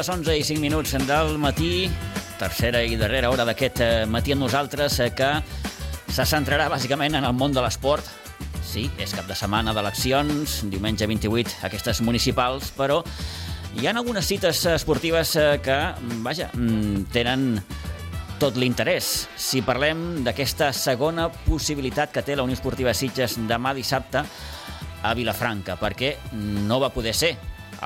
Les 11 i 5 minuts del matí, tercera i darrera hora d'aquest eh, matí amb nosaltres, eh, que se centrarà bàsicament en el món de l'esport. Sí, és cap de setmana d'eleccions, diumenge 28, aquestes municipals, però hi ha algunes cites esportives eh, que, vaja, mm, tenen tot l'interès. Si parlem d'aquesta segona possibilitat que té la Unió Esportiva Sitges demà dissabte a Vilafranca, perquè no va poder ser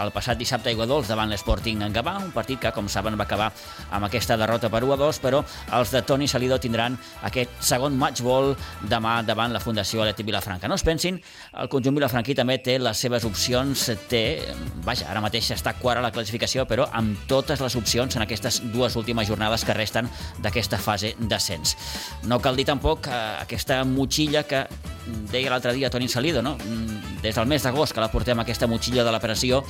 el passat dissabte a Iguadols davant l'Sporting Gavà, un partit que, com saben, va acabar amb aquesta derrota per 1-2, però els de Toni Salido tindran aquest segon matchball demà davant la Fundació Atlètic Vilafranca. No es pensin, el conjunt vilafranquí també té les seves opcions, té, vaja, ara mateix està quart a la classificació, però amb totes les opcions en aquestes dues últimes jornades que resten d'aquesta fase d'ascens. No cal dir tampoc eh, aquesta motxilla que deia l'altre dia Toni Salido, no? Des del mes d'agost que la portem aquesta motxilla de la pressió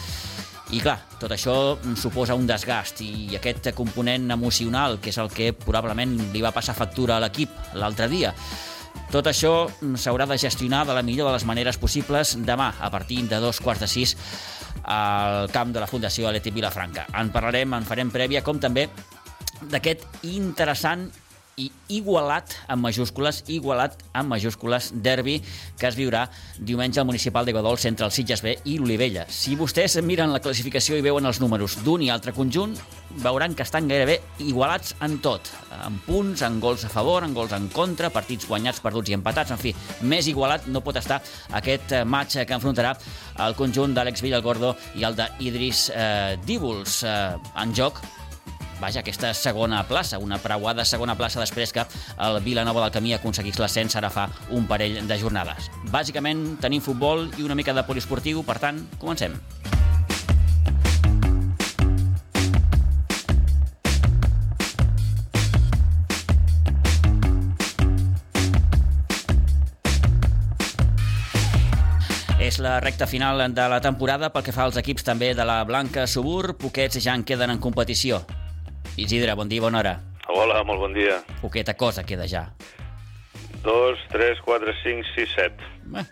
i clar, tot això suposa un desgast i aquest component emocional, que és el que probablement li va passar factura a l'equip l'altre dia. Tot això s'haurà de gestionar de la millor de les maneres possibles demà, a partir de dos quarts de sis, al camp de la Fundació Atlètic Vilafranca. En parlarem, en farem prèvia, com també d'aquest interessant i igualat amb majúscules, igualat amb majúscules derbi que es viurà diumenge al municipal de Godols entre el Sitges B i l'Olivella. Si vostès miren la classificació i veuen els números d'un i altre conjunt, veuran que estan gairebé igualats en tot, en punts, en gols a favor, en gols en contra, partits guanyats, perduts i empatats, en fi, més igualat no pot estar aquest match que enfrontarà el conjunt d'Àlex Villalgordo i el d'Idris eh, Díbols eh, en joc vaja, aquesta segona plaça, una preuada segona plaça després que el Vilanova del Camí aconseguís l'ascens ara fa un parell de jornades. Bàsicament tenim futbol i una mica de poliesportiu, per tant, comencem. És la recta final de la temporada pel que fa als equips també de la Blanca Subur. Poquets ja en queden en competició. Isidre, bon dia, bona hora. Hola, molt bon dia. Poqueta cosa queda ja. 2, 3, 4, 5, 6, 7. Bé.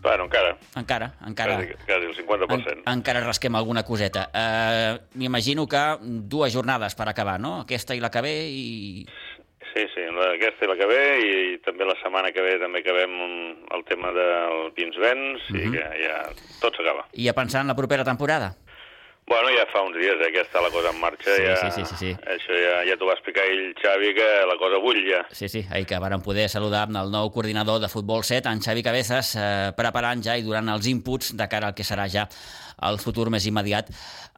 Bueno, encara. Encara, encara. Quasi, quasi el 50%. En, encara rasquem alguna coseta. Uh, M'imagino que dues jornades per acabar, no? Aquesta i la que ve i... Sí, sí, aquesta i la que ve i també la setmana que ve també acabem el tema del Pinsbens uh -huh. i Mhm. que ja tot s'acaba. I a pensar en la propera temporada? Bueno, ja fa uns dies eh, que està la cosa en marxa. Sí, ja, sí, sí, sí, sí. Això ja, ja t'ho va explicar ell, Xavi, que la cosa bull ja. Sí, sí, ahir que vàrem poder saludar amb el nou coordinador de Futbol 7, en Xavi Cabezas, eh, preparant ja i durant els inputs de cara al que serà ja el futur més immediat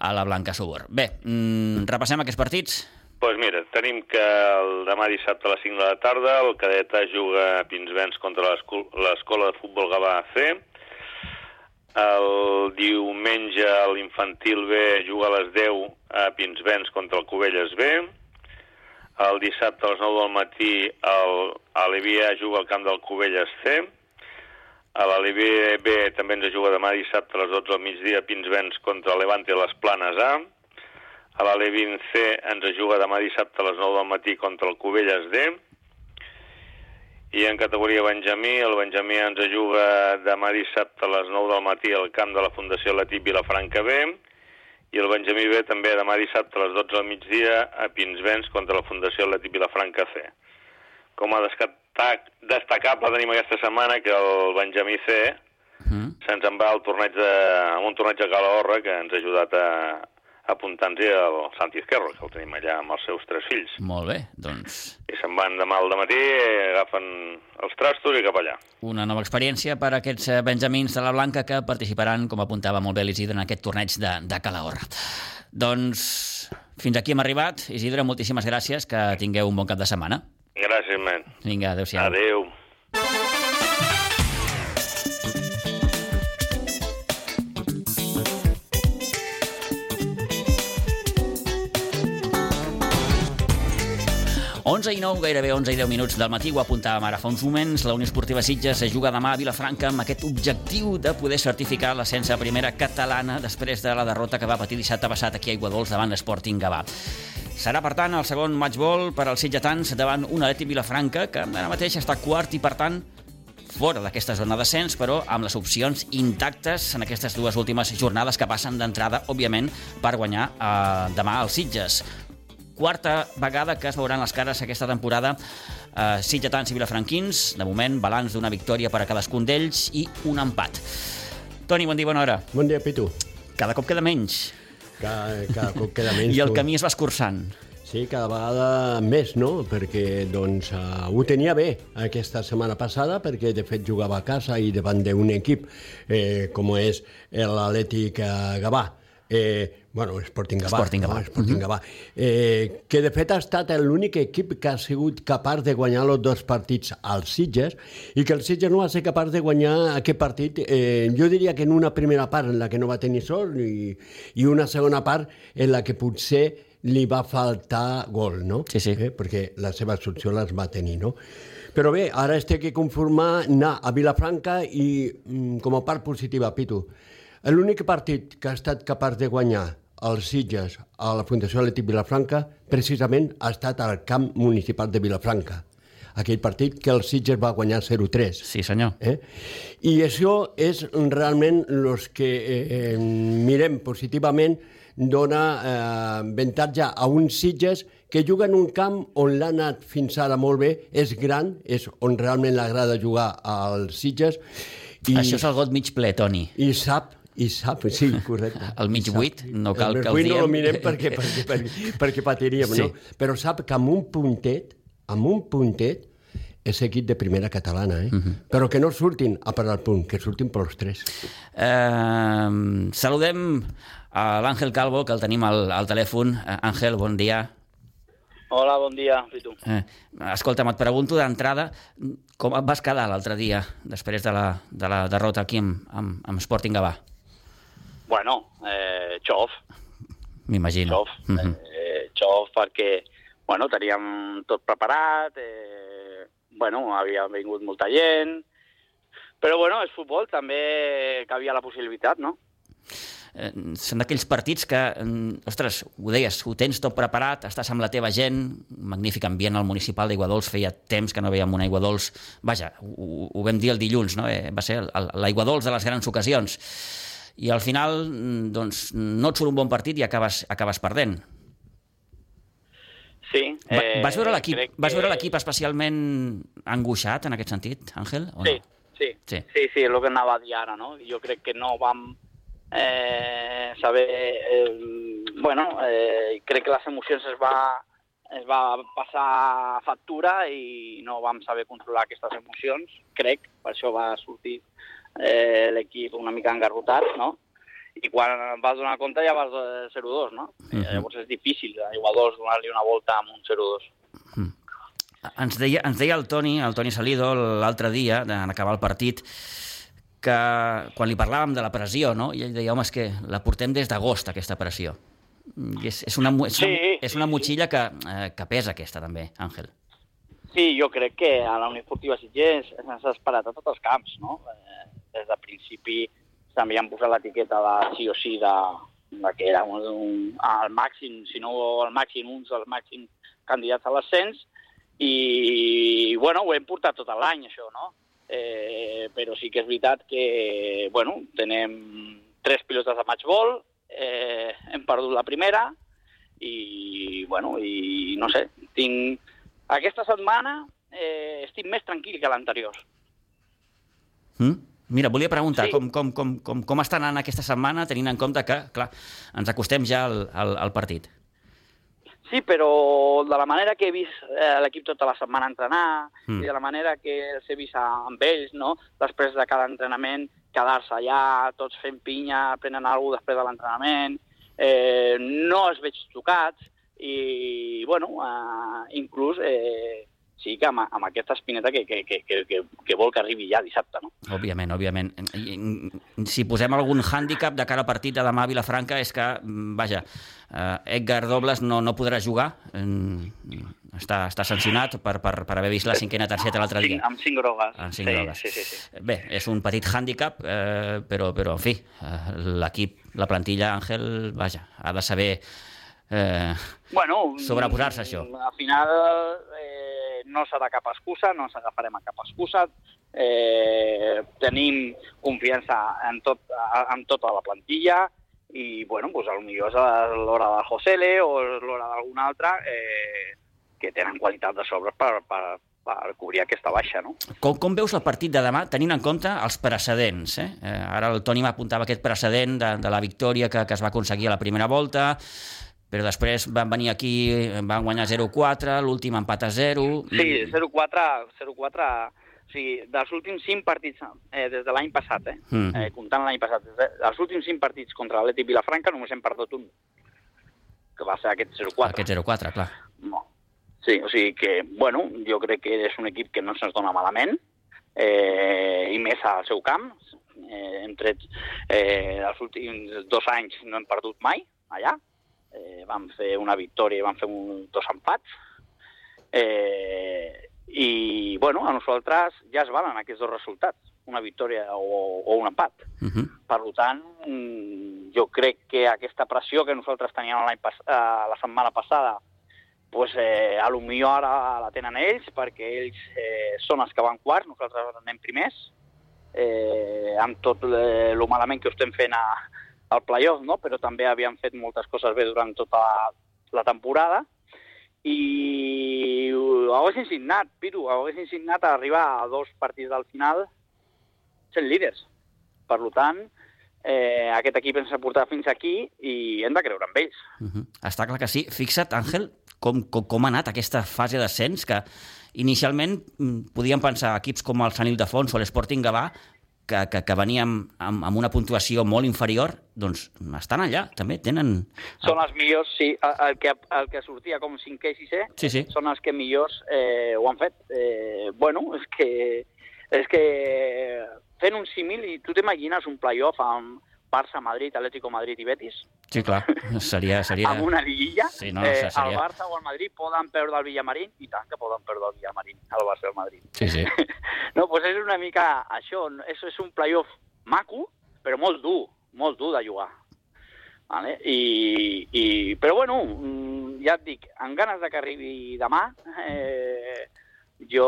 a la Blanca Subur. Bé, mm, repassem aquests partits? Doncs pues mira, tenim que el demà dissabte a les 5 de la tarda el cadeta juga a Pinsbens contra l'esco- l'escola de futbol Gavà C. El diumenge l'infantil B juga a les 10 a Pinsbens contra el Cubelles B. El dissabte a les 9 del matí el Alivia juga al camp del Cubelles C. A l'Alivia B també ens juga demà dissabte a les 12 del migdia a Pinsbens contra Levante a les Planes A. A l'Alevin C ens juga demà dissabte a les 9 del matí contra el Cubelles D. I en categoria Benjamí, el Benjamí ens juga demà dissabte a les 9 del matí al camp de la Fundació Latí Vilafranca B. I el Benjamí B també demà dissabte a les 12 del migdia a Pinsbens contra la Fundació Latí Vilafranca C. Com a destac, destacable tenim aquesta setmana que el Benjamí C Mm. se'ns en va al torneig de, a un torneig de Calahorra que ens ha ajudat a, a apuntar-nos al Santi Esquerro, que el tenim allà amb els seus tres fills. Molt bé, doncs I se'n van demà al matí, agafen els trastos i cap allà. una nova experiència per a aquests eh, benjamins de la Blanca que participaran, com apuntava molt bé l'Isidre, en aquest torneig de, de Calahorra. Doncs fins aquí hem arribat. Isidre, moltíssimes gràcies, que tingueu un bon cap de setmana. Gràcies, men. Vinga, adeu-siau. Adéu. Adéu. 11 i 9, gairebé 11 i 10 minuts del matí, ho apuntàvem ara fa uns moments. La Unió Esportiva Sitges es juga demà a Vilafranca amb aquest objectiu de poder certificar l'ascens a primera catalana després de la derrota que va patir dissabte passat aquí a Aiguadols davant l'Sporting Gavà. Serà, per tant, el segon matchball per als sitgetans davant un Atleti Vilafranca, que ara mateix està quart i, per tant, fora d'aquesta zona d'ascens, però amb les opcions intactes en aquestes dues últimes jornades que passen d'entrada, òbviament, per guanyar eh, demà als Sitges. Quarta vegada que es veuran les cares aquesta temporada eh, Sitgetans i Vilafranquins. De moment, balanç d'una victòria per a cadascun d'ells i un empat. Toni, bon dia, bona hora. Bon dia, Pitu. Cada cop queda menys. Cada, cada cop queda menys. I el camí es va escurçant. Sí, cada vegada més, no? Perquè doncs, uh, ho tenia bé aquesta setmana passada, perquè de fet jugava a casa i davant d'un equip eh, com és l'Atlètic uh, Gavà. Eh, bueno, Sporting Gavà. Sporting Gavà. No? Sporting Gavà. Eh, que de fet ha estat l'únic equip que ha sigut capaç de guanyar els dos partits als Sitges i que el Sitges no va ser capaç de guanyar aquest partit, eh, jo diria que en una primera part en la que no va tenir sort i, i una segona part en la que potser li va faltar gol, no? Sí, sí. Eh? Perquè la seva solució les va tenir, no? Però bé, ara es té que conformar anar a Vilafranca i mm, com a part positiva, Pitu, l'únic partit que ha estat capaç de guanyar els Sitges a la Fundació Atlètic Vilafranca precisament ha estat al camp municipal de Vilafranca. Aquell partit que el Sitges va guanyar 0-3. Sí, senyor. Eh? I això és realment els que eh, eh, mirem positivament dona eh, avantatge a uns Sitges que juguen un camp on l'ha anat fins ara molt bé, és gran, és on realment l'agrada jugar als Sitges. I... Això és el got mig ple, Toni. I sap, i sap, sí, correcte. El mig I buit, no cal el que el buit no diem. el mirem perquè, perquè, perquè, perquè patiríem, Sí. no? Però sap que amb un puntet, amb un puntet, és equip de primera catalana, eh? Mhm. Però que no surtin a per al punt, que surtin per els tres. Eh, saludem a l'Àngel Calvo, que el tenim al, al telèfon. Eh, Àngel, bon dia. Hola, bon dia, Pitu. Eh, escolta'm, et pregunto d'entrada com et vas quedar l'altre dia, després de la, de la derrota aquí amb, amb, amb Sporting Gavà? Bueno, eh, xof, M'imagino. xof. Mhm. eh, xof perquè, bueno, teníem tot preparat, eh, bueno, havia vingut molta gent, però, bueno, és futbol, també que havia la possibilitat, no? Eh, són d'aquells partits que, mm, ostres, ho deies, ho tens tot preparat, estàs amb la teva gent, magnífic ambient al municipal d'Aiguadols, feia temps que no veiem un Aiguadols, vaja, ho, ho vam dir el dilluns, no? eh, va ser l'Aiguadols de les grans ocasions, i al final mm, doncs, no et surt un bon partit i acabes, acabes perdent. Sí. Va, vas veure l'equip vas que- veure l'equip especialment angoixat en aquest sentit, Àngel? O Sí, no? sí, Sí. sí, sí, sí, el que anava a dir ara, no? Jo crec que no vam eh, saber... Eh, bueno, eh, crec que les emocions es va, es va passar factura i no vam saber controlar aquestes emocions, crec, per això va sortir eh, l'equip una mica engarrotat, no? I quan vas donar compte ja vas eh, 0-2, no? Uh Mhm. -huh. Llavors és difícil, a Iguadols, donar-li una volta amb un 0-2. Ens deia, ens deia el Toni, el Toni Salido, l'altre dia, en acabar el partit, que quan li parlàvem de la pressió, no? i ell deia, home, és que la portem des d'agost, aquesta pressió. I és, és, una, és, una, Sí, és una motxilla que, eh, que pesa, aquesta, també, Àngel. Sí, jo crec que a la Unió Esportiva Sitges s'ha esperat a tots els camps, no? Eh, des de principi també han posat l'etiqueta de sí o sí de, de que era un, un, al màxim, si no al màxim, uns dels màxims candidats a l'ascens, i, bueno, ho hem portat tot l'any, això, no? Eh, però sí que és veritat que, bueno, tenem tres pilotes de matchball, eh, hem perdut la primera, i, bueno, i no sé, tinc... Aquesta setmana eh, estic més tranquil que l'anterior. Mm? Mira, volia preguntar Sí. com, com, com, com, com està anant aquesta setmana, tenint en compte que, clar, ens acostem ja al, al, al partit. Sí, però de la manera que he vist eh, l'equip tota la setmana entrenar Mm. i de la manera que els he vist amb ells, no? després de cada entrenament, quedar-se allà, tots fent pinya, prenent alguna després de l'entrenament, eh, no els veig tocats i, bueno, eh, inclús eh, sí que amb, amb aquesta espineta que, que, que, que, que, vol que arribi ja dissabte, no? Òbviament, òbviament. Si posem algun hàndicap de cara al partit de demà a Vilafranca és que, mm, vaja, eh, Edgar Dobles no, no podrà jugar. Mm, Està, està sancionat per, per, per haver vist la cinquena targeta l'altre dia. amb cinc grogues. Amb cinc sí, grogues. Sí, sí, sí. Bé, és un petit hàndicap, eh, però, però, en fi, eh, l'equip, la plantilla, Àngel, vaja, ha de saber eh, Bueno, Sobreposar-se això. Al final eh, no serà cap excusa, no ens agafarem a cap excusa. eh, tenim confiança en, tot, en tota la plantilla i, bueno, pues, potser és l'hora del Josele o l'hora d'algun altre eh, que tenen qualitat de sobres per, per, per cobrir aquesta baixa, no? Com, com veus el partit de demà, tenint en compte els precedents? Eh? Eh, ara el Toni m'apuntava aquest precedent de, de la victòria que, que es va aconseguir a la primera volta, però després van venir aquí, van guanyar 0-4, l'últim empat a 0... Sí, 0-4, 0-4 o sigui, dels últims 5 partits, eh, des de l'any passat, eh, mm. eh, comptant l'any passat, des de, dels últims 5 partits contra l'Atlètic Vilafranca només hem perdut un, que va ser aquest 0-4. Aquest 0-4, clar. No. Sí, o sigui que, bueno, jo crec que és un equip que no se'ns dona malament, eh, i més al seu camp. Eh, hem tret, eh, els últims dos anys no hem perdut mai allà. Eh, vam fer una victòria i vam fer un, dos empats. Eh, i, bueno, a nosaltres ja es valen aquests dos resultats, una victòria o, o un empat. Uh -huh. Per tant, jo crec que aquesta pressió que nosaltres teníem pas, eh, la setmana passada, pues, eh, a lo millor ara la tenen ells, perquè ells eh, són els que van quarts, nosaltres anem primers, eh, amb tot el malament que ho estem fent a, al playoff, no? però també havíem fet moltes coses bé durant tota la, la temporada, i ho haguessin signat, Piru, ho haguessin signat a arribar a dos partits del final sent líders. Per tant, eh, aquest equip ens ha portat fins aquí i hem de creure en ells. Uh -huh. Està clar que sí. Fixa't, Àngel, com, com, com ha anat aquesta fase d'ascens, que inicialment mm, podíem pensar equips com el Sant Ildefons o l'Sporting Gavà que, que, que veníem amb, amb una puntuació molt inferior, doncs estan allà, també tenen... Són els millors, sí, el que, el que sortia com 5è i 6è, sí, sí. són els que millors eh, ho han fet. Eh, bueno, és que, és que fent un símil, i tu t'imagines un playoff amb, Barça, Madrid, Atlético Madrid i Betis. Sí, clar, seria... seria... amb una liguilla, sí, no, eh, seria... el Barça o el Madrid poden perdre el Villamarín, i tant que poden perdre el Villamarín, el Barça o el Madrid. Sí, sí. no, doncs és una mica això, és, és un playoff maco, però molt dur, molt dur de jugar. Vale? I, i, però bueno, mm, ja et dic, amb ganes de que arribi demà, eh, jo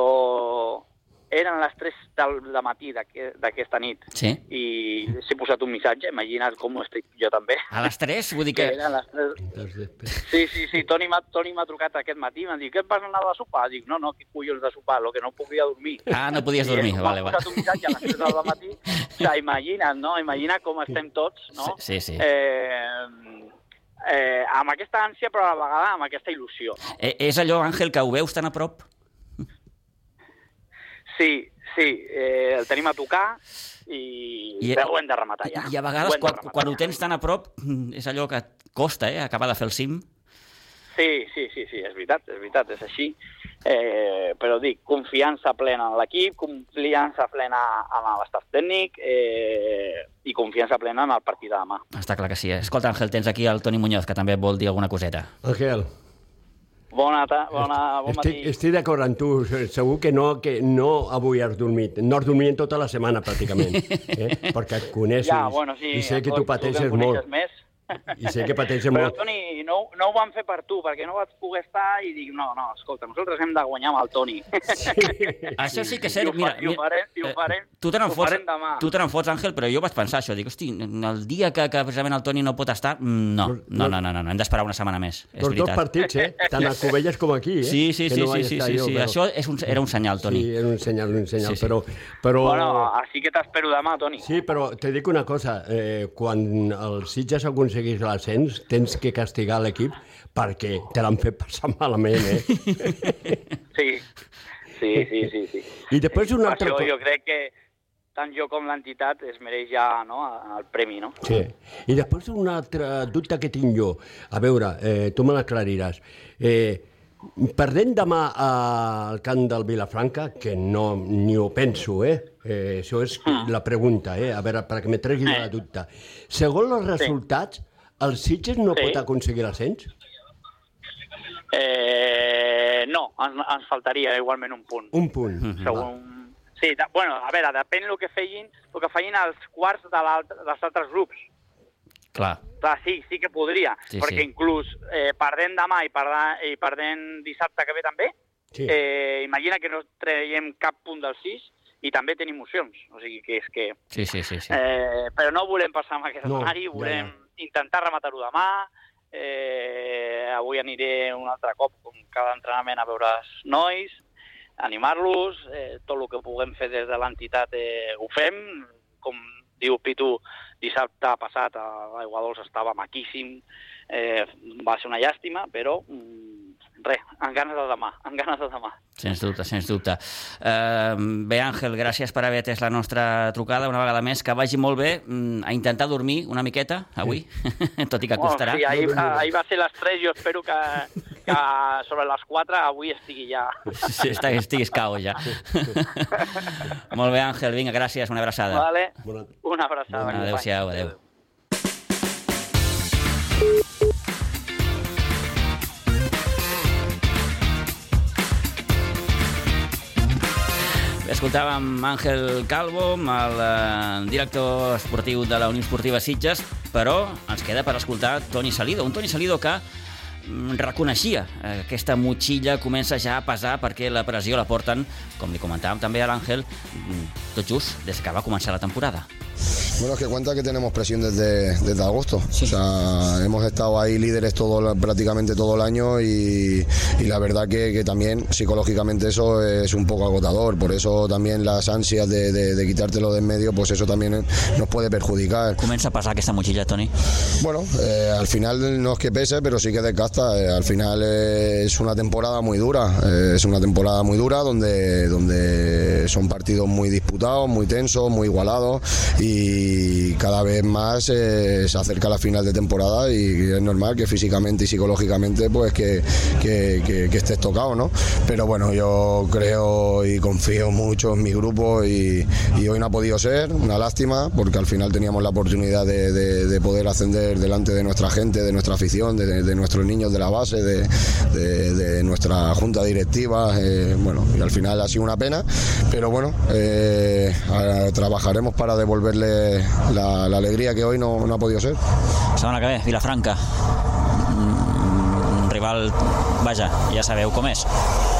eren les 3 del matí d'aquesta nit. Sí. I s'he posat un missatge, imagina't com estic jo també. A les 3? Vull dir que... que les 3... Sí, sí, sí, Toni m'ha trucat aquest matí, m'ha dit, què et vas anar a sopar? Dic, no, no, què collons de sopar, lo que no podia dormir. Ah, no podies dormir, vale, vale. M'ha posat un missatge a les 3 del matí, o sigui, imagina't, no? Imagina com estem tots, no? Sí, sí. sí. Eh, eh, amb aquesta ànsia, però a la vegada amb aquesta il·lusió. Eh, és allò, Àngel, que ho veus tan a prop? Sí, sí, eh, el tenim a tocar i, I però ho hem de rematar ja. I a vegades, ho quan, quan ho tens tan a prop, mm, és allò que costa, eh, acabar de fer el cim. Sí, sí, sí, sí, és veritat, és veritat, és així. Eh, però dic, confiança plena en l'equip, confiança plena en l'estat tècnic eh, i confiança plena en el partit de demà. Està clar que sí. Escolta, Àngel, tens aquí el Toni Muñoz, que també vol dir alguna coseta. Àngel. Bona, ta bona, bon estic, matí. Estic d'acord amb tu. Segur que no, que no avui has dormit. No has dormit tota la setmana, pràcticament. Eh? Perquè et coneixes ja, bueno, sí, i sé que tu pateixes molt. Més. I sé que pateixes Però, molt. Toni, no, no ho vam fer per tu, perquè no vaig poder estar i dic, no, no, escolta, nosaltres hem de guanyar amb el Toni. Sí. Això sí que és cert. I ho, mira, I ho farem, i ho eh, farem, tu te ho n'en fots, farem demà. tu te n'en fots, Àngel, però jo vaig pensar això. Dic, hosti, el dia que, que precisament el Toni no pot estar, mm, no, no, no, no, no, no hem d'esperar una setmana més. És Els dos partits, eh? Tant a Covelles com aquí, eh? Sí, sí, sí, no sí, sí, sí, jo, sí. però- Això és un, era un senyal, Toni. Sí, era un senyal, un senyal, Sí, sí. però... però... Bueno, així que t'espero demà, Toni. Sí, però te dic una cosa, eh, quan el Sitges aconseguís l'ascens, tens que castigar l'equip perquè te l'han fet passar malament, eh? Sí, sí, sí, sí. sí. I després una Per altra això jo crec que tant jo com l'entitat es mereix ja no, el premi, no? Sí. I després un altre dubte que tinc jo. A veure, eh, tu me l'aclariràs. Eh, perdent demà al camp del Vilafranca, que no ni ho penso, eh? eh això és la pregunta, eh? A veure, perquè me tregui la dubte. Segons els resultats, el Sitges no Sí. pot aconseguir l'ascens? Eh, no, ens, ens faltaria igualment un punt. Un punt. Mhm. Segon... Sí, de, bueno, a veure, depèn del que feien, el que feien els quarts de l'alt- dels altres grups. Clar. Clar, sí, sí que podria, Sí, perquè sí. inclús eh, perdent demà i, perdent, i perdent dissabte que ve també, Sí. eh, imagina que no traiem cap punt del 6 i també tenim opcions. O sigui que és que... Sí, sí, sí. sí. Eh, però no volem passar amb aquest No, escenari, ja, volem intentar rematar-ho demà. Eh, avui aniré un altre cop, com cada entrenament, a veure els nois, animar-los, eh, tot el que puguem fer des de l'entitat eh, ho fem. Com diu Pitu, dissabte passat a l'Aigua Dols estava maquíssim, eh, va ser una llàstima, però mm, res, amb ganes de demà, amb ganes de demà. Sens dubte, sens dubte. Uh, bé, Àngel, gràcies per haver atès la nostra trucada una vegada més. Que vagi molt bé mm, a intentar dormir una miqueta avui, tot i que costarà. Oh, sí, ahir, ahir va ser les 3, jo espero que, que sobre les 4 avui estigui ja. Sí, està, estiguis cao ja. molt bé, Àngel, vinga, gràcies, una abraçada. Vale? Bona- Una abraçada. Adéu-siau, adéu. Bé, Escoltàvem Àngel Calvo, el eh, director esportiu de la Unió Esportiva Sitges, però ens queda per escoltar Toni Salido, un Toni Salido que mm, reconeixia eh, aquesta motxilla comença ja a pesar perquè la pressió la porten, com li comentàvem també a l'Àngel, mm, tot just des que va començar la temporada. Bueno, es que cuenta que tenemos presión desde, desde agosto. O sea, hemos estado ahí líderes todo, prácticamente todo el año y, y la verdad que, que también psicológicamente eso es un poco agotador. Por eso también las ansias de, de- de quitártelo de en medio, pues eso también nos puede perjudicar. Comença a pesar aquesta motxilla, Toni? Bueno, eh, al final no es que pese, pero sí que desgasta. Eh, al final eh, es una temporada muy dura. eh, es una temporada muy dura donde, donde son partidos muy disputados, muy tensos, muy igualados y cada vez más eh, se acerca la final de temporada y es normal que físicamente y psicológicamente pues que, que- estés tocado, ¿no? Pero bueno, yo creo y confío mucho en mi grupo y, y hoy no ha podido ser, una lástima, porque al final teníamos la oportunidad de, de- de poder ascender delante de nuestra gente, de nuestra afición, de, nuestros niños de la base, de, nuestra junta directiva, eh, bueno, y al final ha sido una pena, pero bueno, eh, trabajaremos para devolverle la, la alegría que hoy no, no ha podido ser. Setmana que ve, Vilafranca. Rival, vaja, ja sabeu com.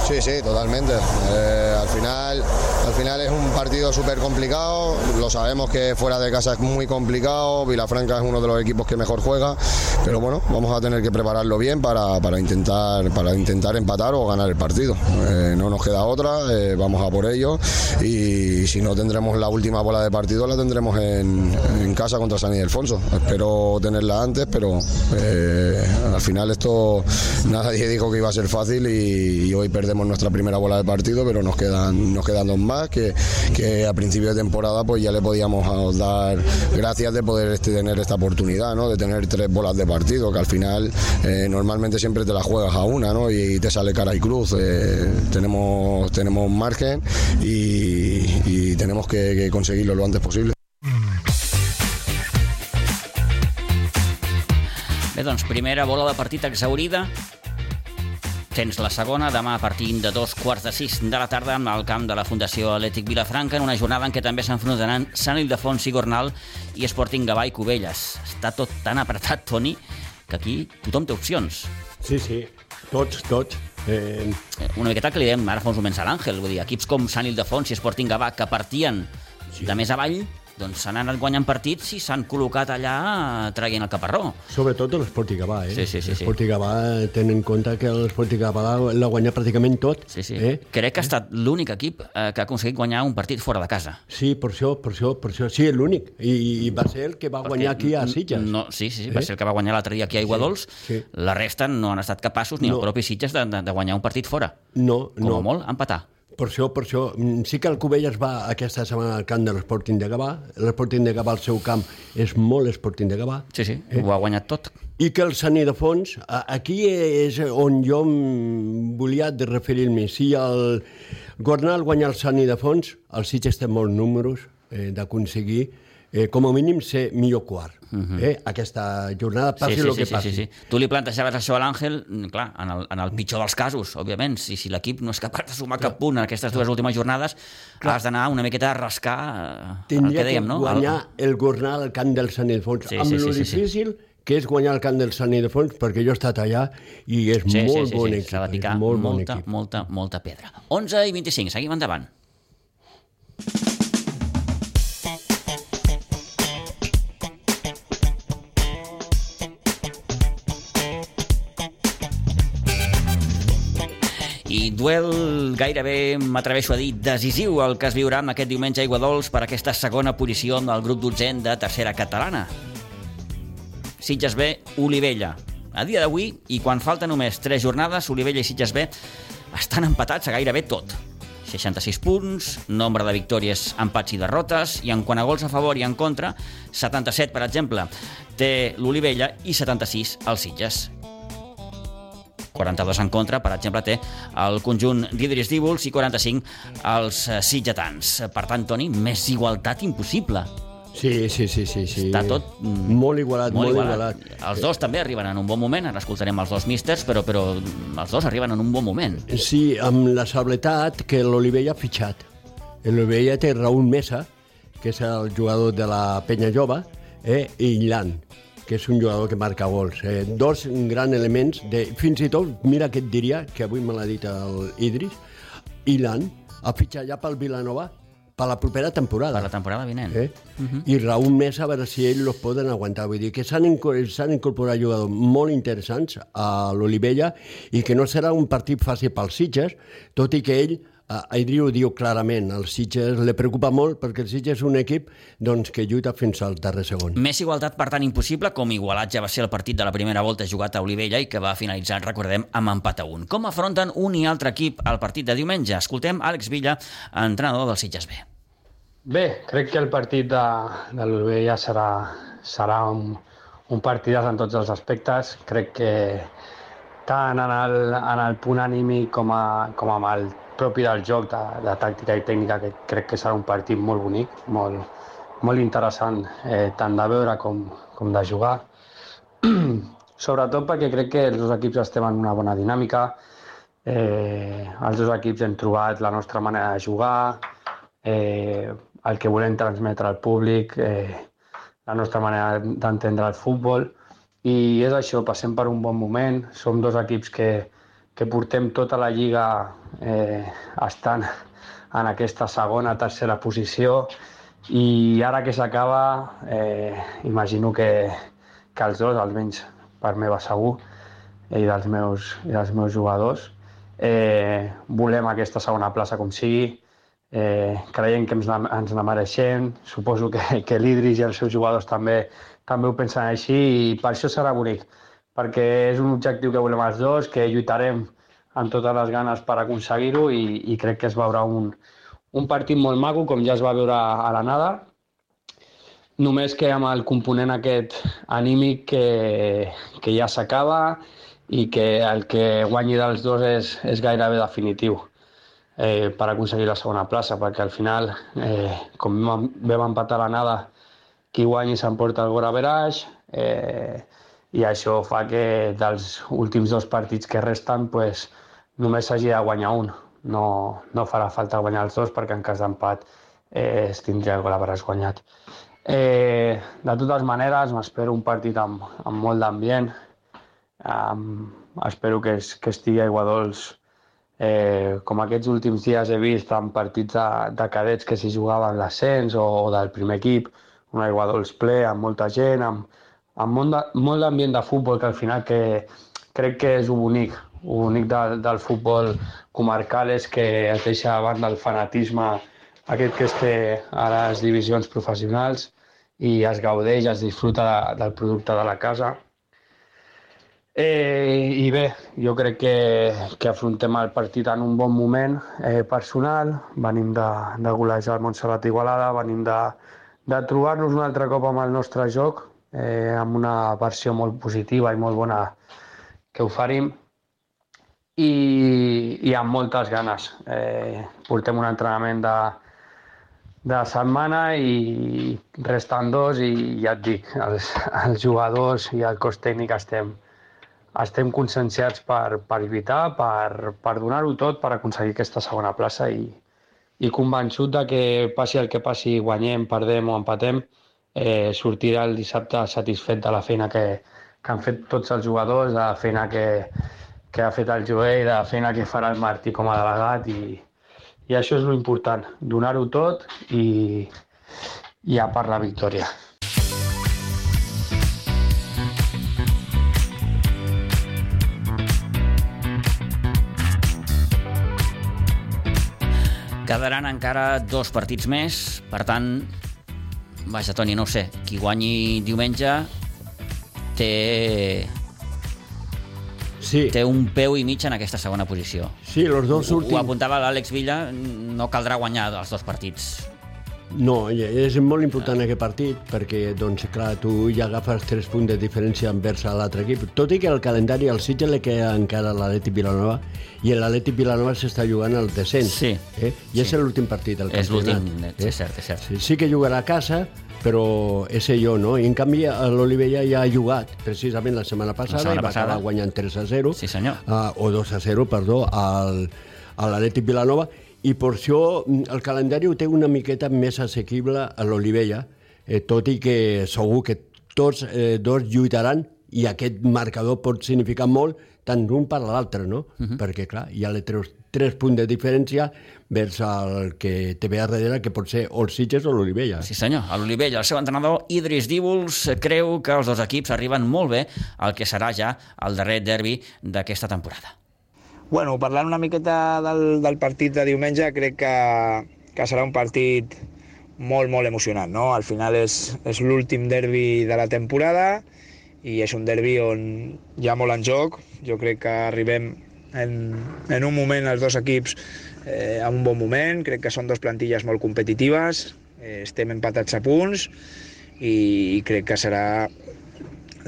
Sí, sí, totalmente. Eh, al final, al final es un partido súper complicado. Lo sabemos que fuera de casa es muy complicado. Vilafranca es uno de los equipos que mejor juega, pero bueno, vamos a tener que prepararlo bien para, para intentar para intentar empatar o ganar el partido. Eh, no nos queda otra. eh, vamos a por ello y si no tendremos la última bola de partido la tendremos en, en casa contra San Ildefonso. Espero tenerla antes, pero al final esto nadie dijo que iba a ser fácil y, hoy perdemos nuestra primera bola de partido, pero nos quedan, nos quedan dos más que, que a principio de temporada pues ya le podíamos dar gracias de poder este, tener esta oportunidad, ¿no? de tener tres bolas de partido, que al final eh, normalmente siempre te la juegas a una ¿no? y, te sale cara y cruz. eh, tenemos, tenemos margen y, tenemos que conseguirlo lo antes posible. Doncs, primera bola de partit exaurida. Tens la segona demà a partir de dos quarts de sis de la tarda al camp de la Fundació Atlètic Vilafranca en una jornada en què també s'enfrontaran Sant Ildefons i Gornal i Sporting Gavà i Cubelles. Està tot tan apretat, Toni, que aquí tothom té opcions. Sí, sí, tots, tots. Eh, Una miqueta el que li dèiem ara fa uns moments a l'Àngel, vull dir, equips com Sant Ildefons i Sporting Gavà que partien sí. de més avall, doncs s'han anat guanyant partits i s'han col·locat allà eh, traient el caparró. sobretot l'Esporti Gavà, eh? Sí, sí, sí, sí. L'Esporti Gavà, ten en compte que l'Esporti Gavà l'ha- guanyat pràcticament tot. Sí, sí. Eh? Crec que ha estat l'únic equip eh, que ha aconseguit guanyar un partit fora de casa. Sí, per això, per això, per això. Sí, l'únic. I, I va ser el que va guanyar aquí a Sitges. No, sí, sí, sí, va Eh? ser el que va guanyar l'altre dia aquí a Iguadols. sí. La resta no han estat capaços, ni No. el propi Sitges, de, de, de guanyar un partit fora. No, Com no. a molt, empatar. Per això, per això. Mm, Sí que el Cubelles va aquesta setmana al camp de l'Sporting de Gavà. L'Sporting de Gavà, el seu camp, és molt Sporting de Gavà. Sí, sí, eh? ho ha guanyat tot. I que el Sant Ildefons, a- aquí és on jo em volia de referir-me. Si el Gornal guanya el Sant Ildefons, el Sitges té molts números eh, d'aconseguir eh, com a mínim ser millor quart. Uh -huh. eh? Aquesta jornada passi Mhm. sí, sí, el sí, que sí, passi. sí, sí. Tu li plantejaves això a l'Àngel, mm, clar, en el, en el pitjor dels casos, òbviament, si, si l'equip no és capaç de sumar cap punt en aquestes dues últimes jornades, clar. has d'anar una miqueta a rascar eh, el Tindria que dèiem, que no? guanyar el Gornal al camp del Sant Ildefons, Sí, amb sí, lo sí, sí, sí. difícil que és guanyar el camp del Sant Ildefons, perquè jo he estat allà i és Sí, molt sí, sí, bon sí. equip. S'ha de picar molt molta, molta, molta pedra. 11 i 25, seguim endavant. Duel gairebé, m'atreveixo a dir, decisiu el que es viurà amb aquest diumenge a Iguadols per aquesta segona posició del grup dotzent de tercera catalana. Sitges B, Olivella. A dia d'avui, i quan falta només 3 jornades, Olivella i Sitges B estan empatats a gairebé tot. 66 punts, nombre de victòries, empats i derrotes, i en quant a gols a favor i en contra, 77, per exemple, té l'Olivella i 76 el Sitges. 42 en contra, per exemple, té el conjunt d'Idris Díbols i 45 els eh, sitgetans. Per tant, Toni, més igualtat impossible. Sí, sí, sí, sí. sí. Està tot... Molt igualat, molt, igualat. Els dos també arriben en un bon moment, ara escoltarem els dos místers, però, però els dos arriben en un bon moment. Sí, amb la sabletat que l'Olivella ha fitxat. L'Olivella té Raúl Mesa, que és el jugador de la Penya Jove, eh, i Ilan, que és un jugador que marca gols. Eh, dos grans elements, de, fins i tot, mira què et diria, que avui me l'ha dit el Idris, Ilan ha fitxat ja pel Vilanova per la propera temporada. Per la temporada vinent. Eh? Uh -huh. I Raúl Mesa, a veure si ells los poden aguantar. Vull dir que s'han incorporat jugadors molt interessants a l'Olivella i que no serà un partit fàcil pels Sitges, tot i que ell, eh, Idri ho diu clarament, el Sitges le preocupa molt perquè el Sitges és un equip doncs, que lluita fins al darrer segon. Més igualtat, per tant, impossible, com igualat ja va ser el partit de la primera volta jugat a Olivella i que va finalitzar, recordem, amb empat a un. Com afronten un i altre equip al partit de diumenge? Escoltem Àlex Villa, entrenador del Sitges B. Bé, crec que el partit de, de l'Olivella serà, serà un, un partidàs en tots els aspectes. Crec que tant en el, en el punt anímic com, a, com amb el propi del joc, de, de tàctica i tècnica, que crec que serà un partit molt bonic, molt, molt interessant, eh, tant de veure com, com de jugar. Sobretot perquè crec que els dos equips estem en una bona dinàmica, eh, els dos equips hem trobat la nostra manera de jugar, eh, el que volem transmetre al públic, eh, la nostra manera d'entendre el futbol. I és això, passem per un bon moment, som dos equips que, que portem tota la lliga eh, estant en aquesta segona, tercera posició. I ara que s'acaba eh, imagino que, que els dos, almenys per meva segur, i dels meus, i dels meus jugadors, eh, volem aquesta segona plaça com sigui, eh, creiem que ens, ens la mereixem, suposo que, que l'Idris i els seus jugadors també, també ho pensen així i per això serà bonic, perquè és un objectiu que volem els dos, que lluitarem amb totes les ganes per aconseguir-ho i, i crec que es veurà un, un partit molt maco, com ja es va veure a la nada, només que amb el component aquest anímic que, que ja s'acaba i que el que guanyi dels dos és, és gairebé definitiu eh, per aconseguir la segona plaça, perquè al final, eh, com vam, vam empatar la nada, qui guanyi s'emporta el Gora Veraix, eh, i això fa que dels últims dos partits que resten pues, només s'hagi de guanyar un. No, no farà falta guanyar els dos perquè en cas d'empat eh, es tindria Gora Veraix guanyat. Eh, de totes maneres, m'espero un partit amb, amb molt d'ambient. Um, espero que, es, que estigui a Iguadols eh, com aquests últims dies he vist en partits de, de cadets que s'hi jugaven l'ascens o, o del primer equip, un Iguadols ple amb molta gent, amb, amb molt de- molt d'ambient de futbol que al final que crec que és un bonic, un bonic del, del futbol comarcal és que es deixa a banda el fanatisme aquest que es té a les divisions professionals i es gaudeix, es disfruta de, del producte de la casa. Eh, I bé, jo crec que, que afrontem el partit en un bon moment eh, personal. Venim de, de golejar el Montserrat Igualada, venim de, de trobar-nos un altre cop amb el nostre joc, eh, amb una versió molt positiva i molt bona que oferim i, i amb moltes ganes. Eh, portem un entrenament de, de setmana i resten dos i ja et dic, els, els jugadors i el cos tècnic estem, estem conscienciats per, per lluitar, per, per donar-ho tot per aconseguir aquesta segona plaça i, i convençut de que passi el que passi, guanyem, perdem o empatem, eh, sortirà el dissabte satisfet de la feina que, que han fet tots els jugadors, de la feina que, que ha fet el Joel, de la feina que farà el Martí com a delegat i, i això és lo important, donar-ho tot i, i a per la victòria. Quedaran encara dos partits més, per tant, vaja, Toni, no ho sé, qui guanyi diumenge té Sí, té un peu i mig en aquesta segona posició. sí, els dos Ho, ho últims... apuntava l'Àlex Villa, no caldrà guanyar els dos partits. No, és molt important aquest partit perquè, doncs, clar, tu ja agafes tres punts de diferència envers a l'altre equip. Tot i que el calendari al Sitges li queda encara a l'Atleti Vilanova i l'Atleti Vilanova s'està jugant al descens. Sí. Eh? I és l'últim partit del És campionat. l'últim, eh, és cert, és cert. Sí, sí que jugarà a casa, però és allò, no? I en canvi l'Olivella ja ha jugat precisament la setmana passada setmana i va passada. acabar guanyant 3 a 0. Sí, senyor. Uh, o 2 a 0, perdó, al, a l'Atlètic Vilanova. I per això mm, el calendari ho té una miqueta més assequible a l'Olivella, eh, tot i que segur que tots eh, dos lluitaran i aquest marcador pot significar molt tant l'un per l'altre, no? Uh -huh. Perquè, clar, hi ha les tres, tres punts de diferència vers el que té ve a darrere, que pot ser o el Sitges o l'Olivella. Sí senyor, a l'Olivella, el seu entrenador Idris Díbols creu que els dos equips arriben molt bé al que serà ja el darrer derbi d'aquesta temporada. Bueno, parlant una miqueta del, del partit de diumenge, crec que, que serà un partit molt, molt emocionant, no? Al final és, és l'últim derbi de la temporada i és un derbi on hi ha molt en joc. Jo crec que arribem en, en un moment els dos equips eh, a un bon moment, crec que són dos plantilles molt competitives, eh, estem empatats a punts i, i crec que serà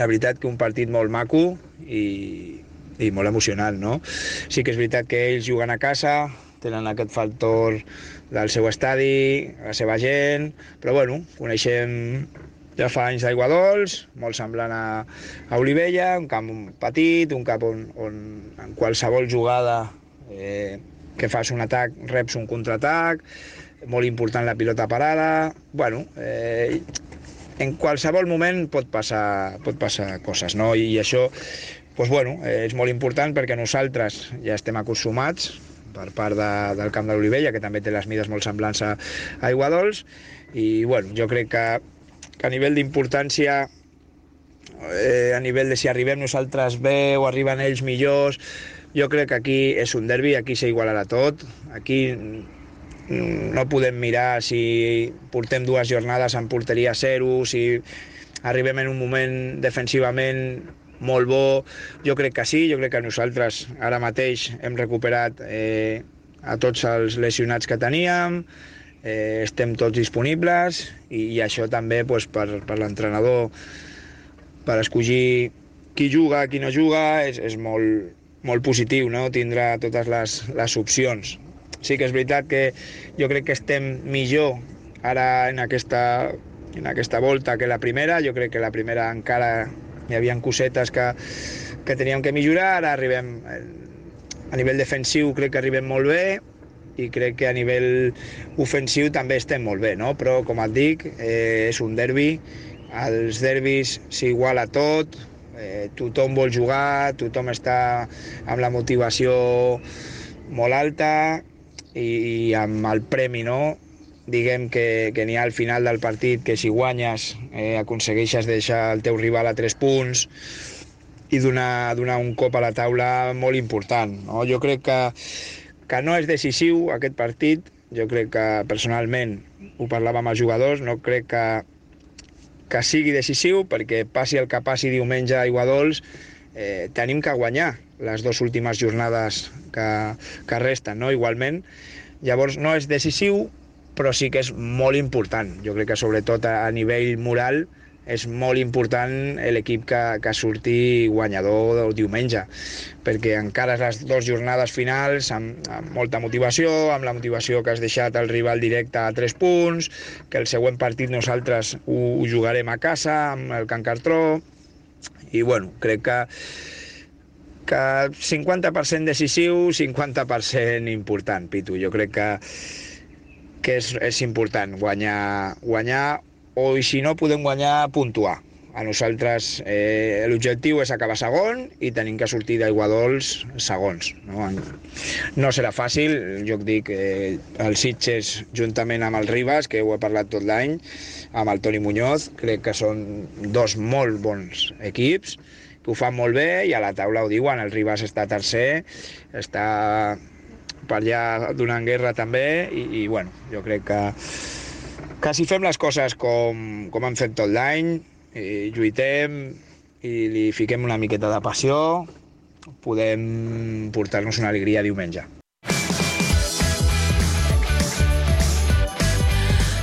la veritat que un partit molt maco i, i molt emocionant, no? Sí que és veritat que ells juguen a casa, tenen aquest factor del seu estadi, la seva gent, però bueno, coneixem ja fa anys d'Aigua Dols, molt semblant a, a Olivella, un camp petit, un camp on, on en qualsevol jugada eh, que fas un atac reps un contraatac, molt important la pilota parada, bueno, eh, en qualsevol moment pot passar, pot passar coses, no? I, i això doncs, bueno, eh, és molt important perquè nosaltres ja estem acostumats per part de, del camp de l'Olivella, que també té les mides molt semblants a, Aiguadols, i bueno, jo crec que, que a nivell d'importància, eh, a nivell de si arribem nosaltres bé o arriben ells millors, jo crec que aquí és un derbi, aquí s'igualarà tot, aquí no podem mirar si portem dues jornades en porteria zero, si arribem en un moment defensivament molt bo. Jo crec que sí, jo crec que nosaltres ara mateix hem recuperat eh, a tots els lesionats que teníem, eh, estem tots disponibles i, i això també pues, per, per l'entrenador, per escollir qui juga, qui no juga, és, és molt, molt positiu, no? tindrà totes les, les opcions. Sí que és veritat que jo crec que estem millor ara en aquesta, en aquesta volta que la primera, jo crec que la primera encara hi havia cosetes que, que teníem que millorar, ara arribem a nivell defensiu crec que arribem molt bé i crec que a nivell ofensiu també estem molt bé, no? però com et dic, eh, és un derbi, als derbis s'iguala tot, eh, tothom vol jugar, tothom està amb la motivació molt alta i, i amb el premi, no? Diguem que, que n'hi ha al final del partit que si guanyes eh, aconsegueixes deixar el teu rival a 3 punts i donar, donar un cop a la taula molt important. No? Jo crec que, que no és decisiu aquest partit, jo crec que personalment ho parlava amb els jugadors, no crec que, que sigui decisiu perquè passi el que passi diumenge a Iguadols eh, tenim que guanyar les dues últimes jornades que, que resten, no? igualment. Llavors no és decisiu, però sí que és molt important. Jo crec que sobretot a, nivell moral és molt important l'equip que, que surti guanyador del diumenge, perquè encara les dues jornades finals amb, amb molta motivació, amb la motivació que has deixat el rival directe a 3 punts, que el següent partit nosaltres ho, ho jugarem a casa amb el Can Cartró, i bueno, crec que que 50% decisiu, 50% important, Pitu. Jo crec que, que és, és important guanyar, guanyar o i si no podem guanyar puntuar a nosaltres eh, l'objectiu és acabar segon i tenim que sortir d'aigua dolç segons. No? no serà fàcil, jo dic, eh, el Sitges juntament amb el Ribas, que ho he parlat tot l'any, amb el Toni Muñoz, crec que són dos molt bons equips, que ho fan molt bé i a la taula ho diuen, el Ribas està tercer, està per allà donant guerra també i, i bueno, jo crec que, que si fem les coses com, com hem fet tot l'any, i lluitem i li fiquem una miqueta de passió, podem portar-nos una alegria diumenge.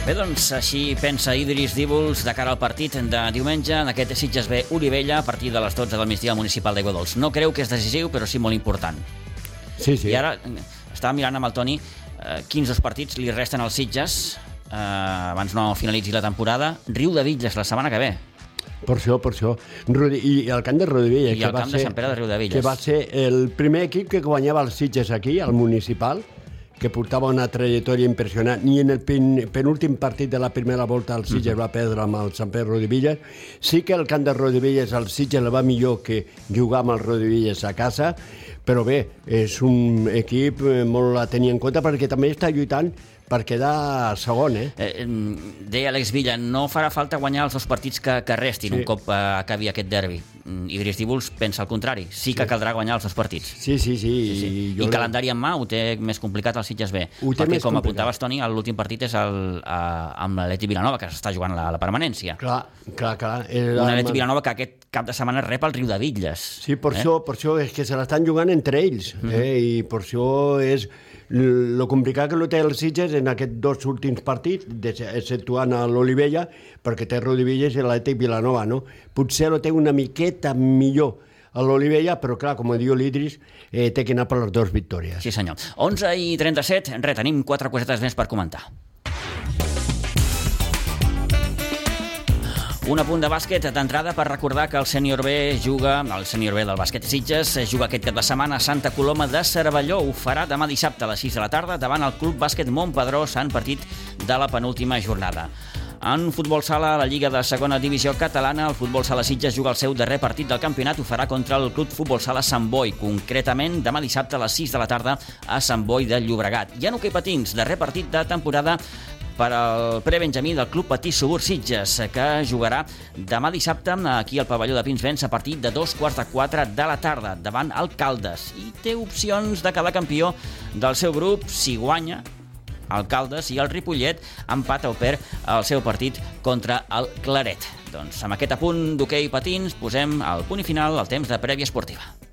Bé, doncs, així pensa Idris Díbols de cara al partit de diumenge en aquest Sitges B Olivella a partir de les 12 del migdia al municipal d'Aigua Dols. No creu que és decisiu, però sí molt important. Sí, sí. I ara estava mirant amb el Toni eh, quins dos partits li resten als Sitges eh, abans no finalitzi la temporada. Riu de Villes la setmana que ve. Per això, per això. I el camp de Rodivella. I que el va camp de ser, Sant Pere de Riudevilles. Que va ser el primer equip que guanyava els Sitges aquí, al municipal, que portava una trajectòria impressionant. I en el pen, penúltim partit de la primera volta el Sitges va perdre amb el Sant Pere Rodivilles. Sí que el camp de Rodivilles el Sitges va millor que jugar amb el Rodivilles a casa, però bé, és un equip eh, molt a tenir en compte perquè també està lluitant per quedar segon, eh? Eh, deia Alex Villa, no farà falta guanyar els dos partits que, que restin Sí. un cop eh, acabi aquest derbi. Mm, Idris Díbols pensa el contrari. Sí que caldrà guanyar els dos partits. Sí, sí, sí. Sí, sí. I, I, jo calendari en mà ho té més complicat el Sitges B. Ho perquè, com complicat. apuntaves, Toni, l'últim partit és el, a, amb l'Aleti Vilanova, que s'està jugant la, la permanència. Clar, clar, clar. Era Un amb- Aleti Vilanova que aquest cap de setmana rep el Riu de Villes. Sí, per, Eh? això, per això és que se l'estan jugant entre ells, Mhm. eh? i per això és lo complicat que lo té el Sitges en aquests dos últims partits, exceptuant l'Olivella, perquè té Rodivilles i l'Atlètic Vilanova, no? Potser lo té una miqueta millor a l'Olivella, però clar, com diu l'Idris, eh, té que anar per les dues victòries. Sí, senyor. 11 i 37, res, tenim quatre cosetes més per comentar. Un apunt de bàsquet d'entrada per recordar que el sènior B juga, el sènior B del bàsquet Sitges, juga aquest cap de setmana a Santa Coloma de Cervelló. Ho farà demà dissabte a les 6 de la tarda davant el Club Bàsquet Montpedrós en partit de la penúltima jornada. En futbol sala, la Lliga de segona divisió catalana, el futbol sala Sitges juga el seu darrer partit del campionat, ho farà contra el Club Futbol Sala Sant Boi, concretament demà dissabte a les 6 de la tarda a Sant Boi de Llobregat. I en hoquei patins, darrer partit de temporada per al prebenjamí del Club Patí Subur Sitges, que jugarà demà dissabte aquí al pavelló de Pinsbens a partir de dos quarts de quatre de la tarda davant el Caldes i té opcions de quedar campió del seu grup si guanya Alcaldes i el Ripollet empat o perd el seu partit contra el Claret. Doncs amb aquest apunt d'hoquei patins posem el punt i final al temps de prèvia esportiva.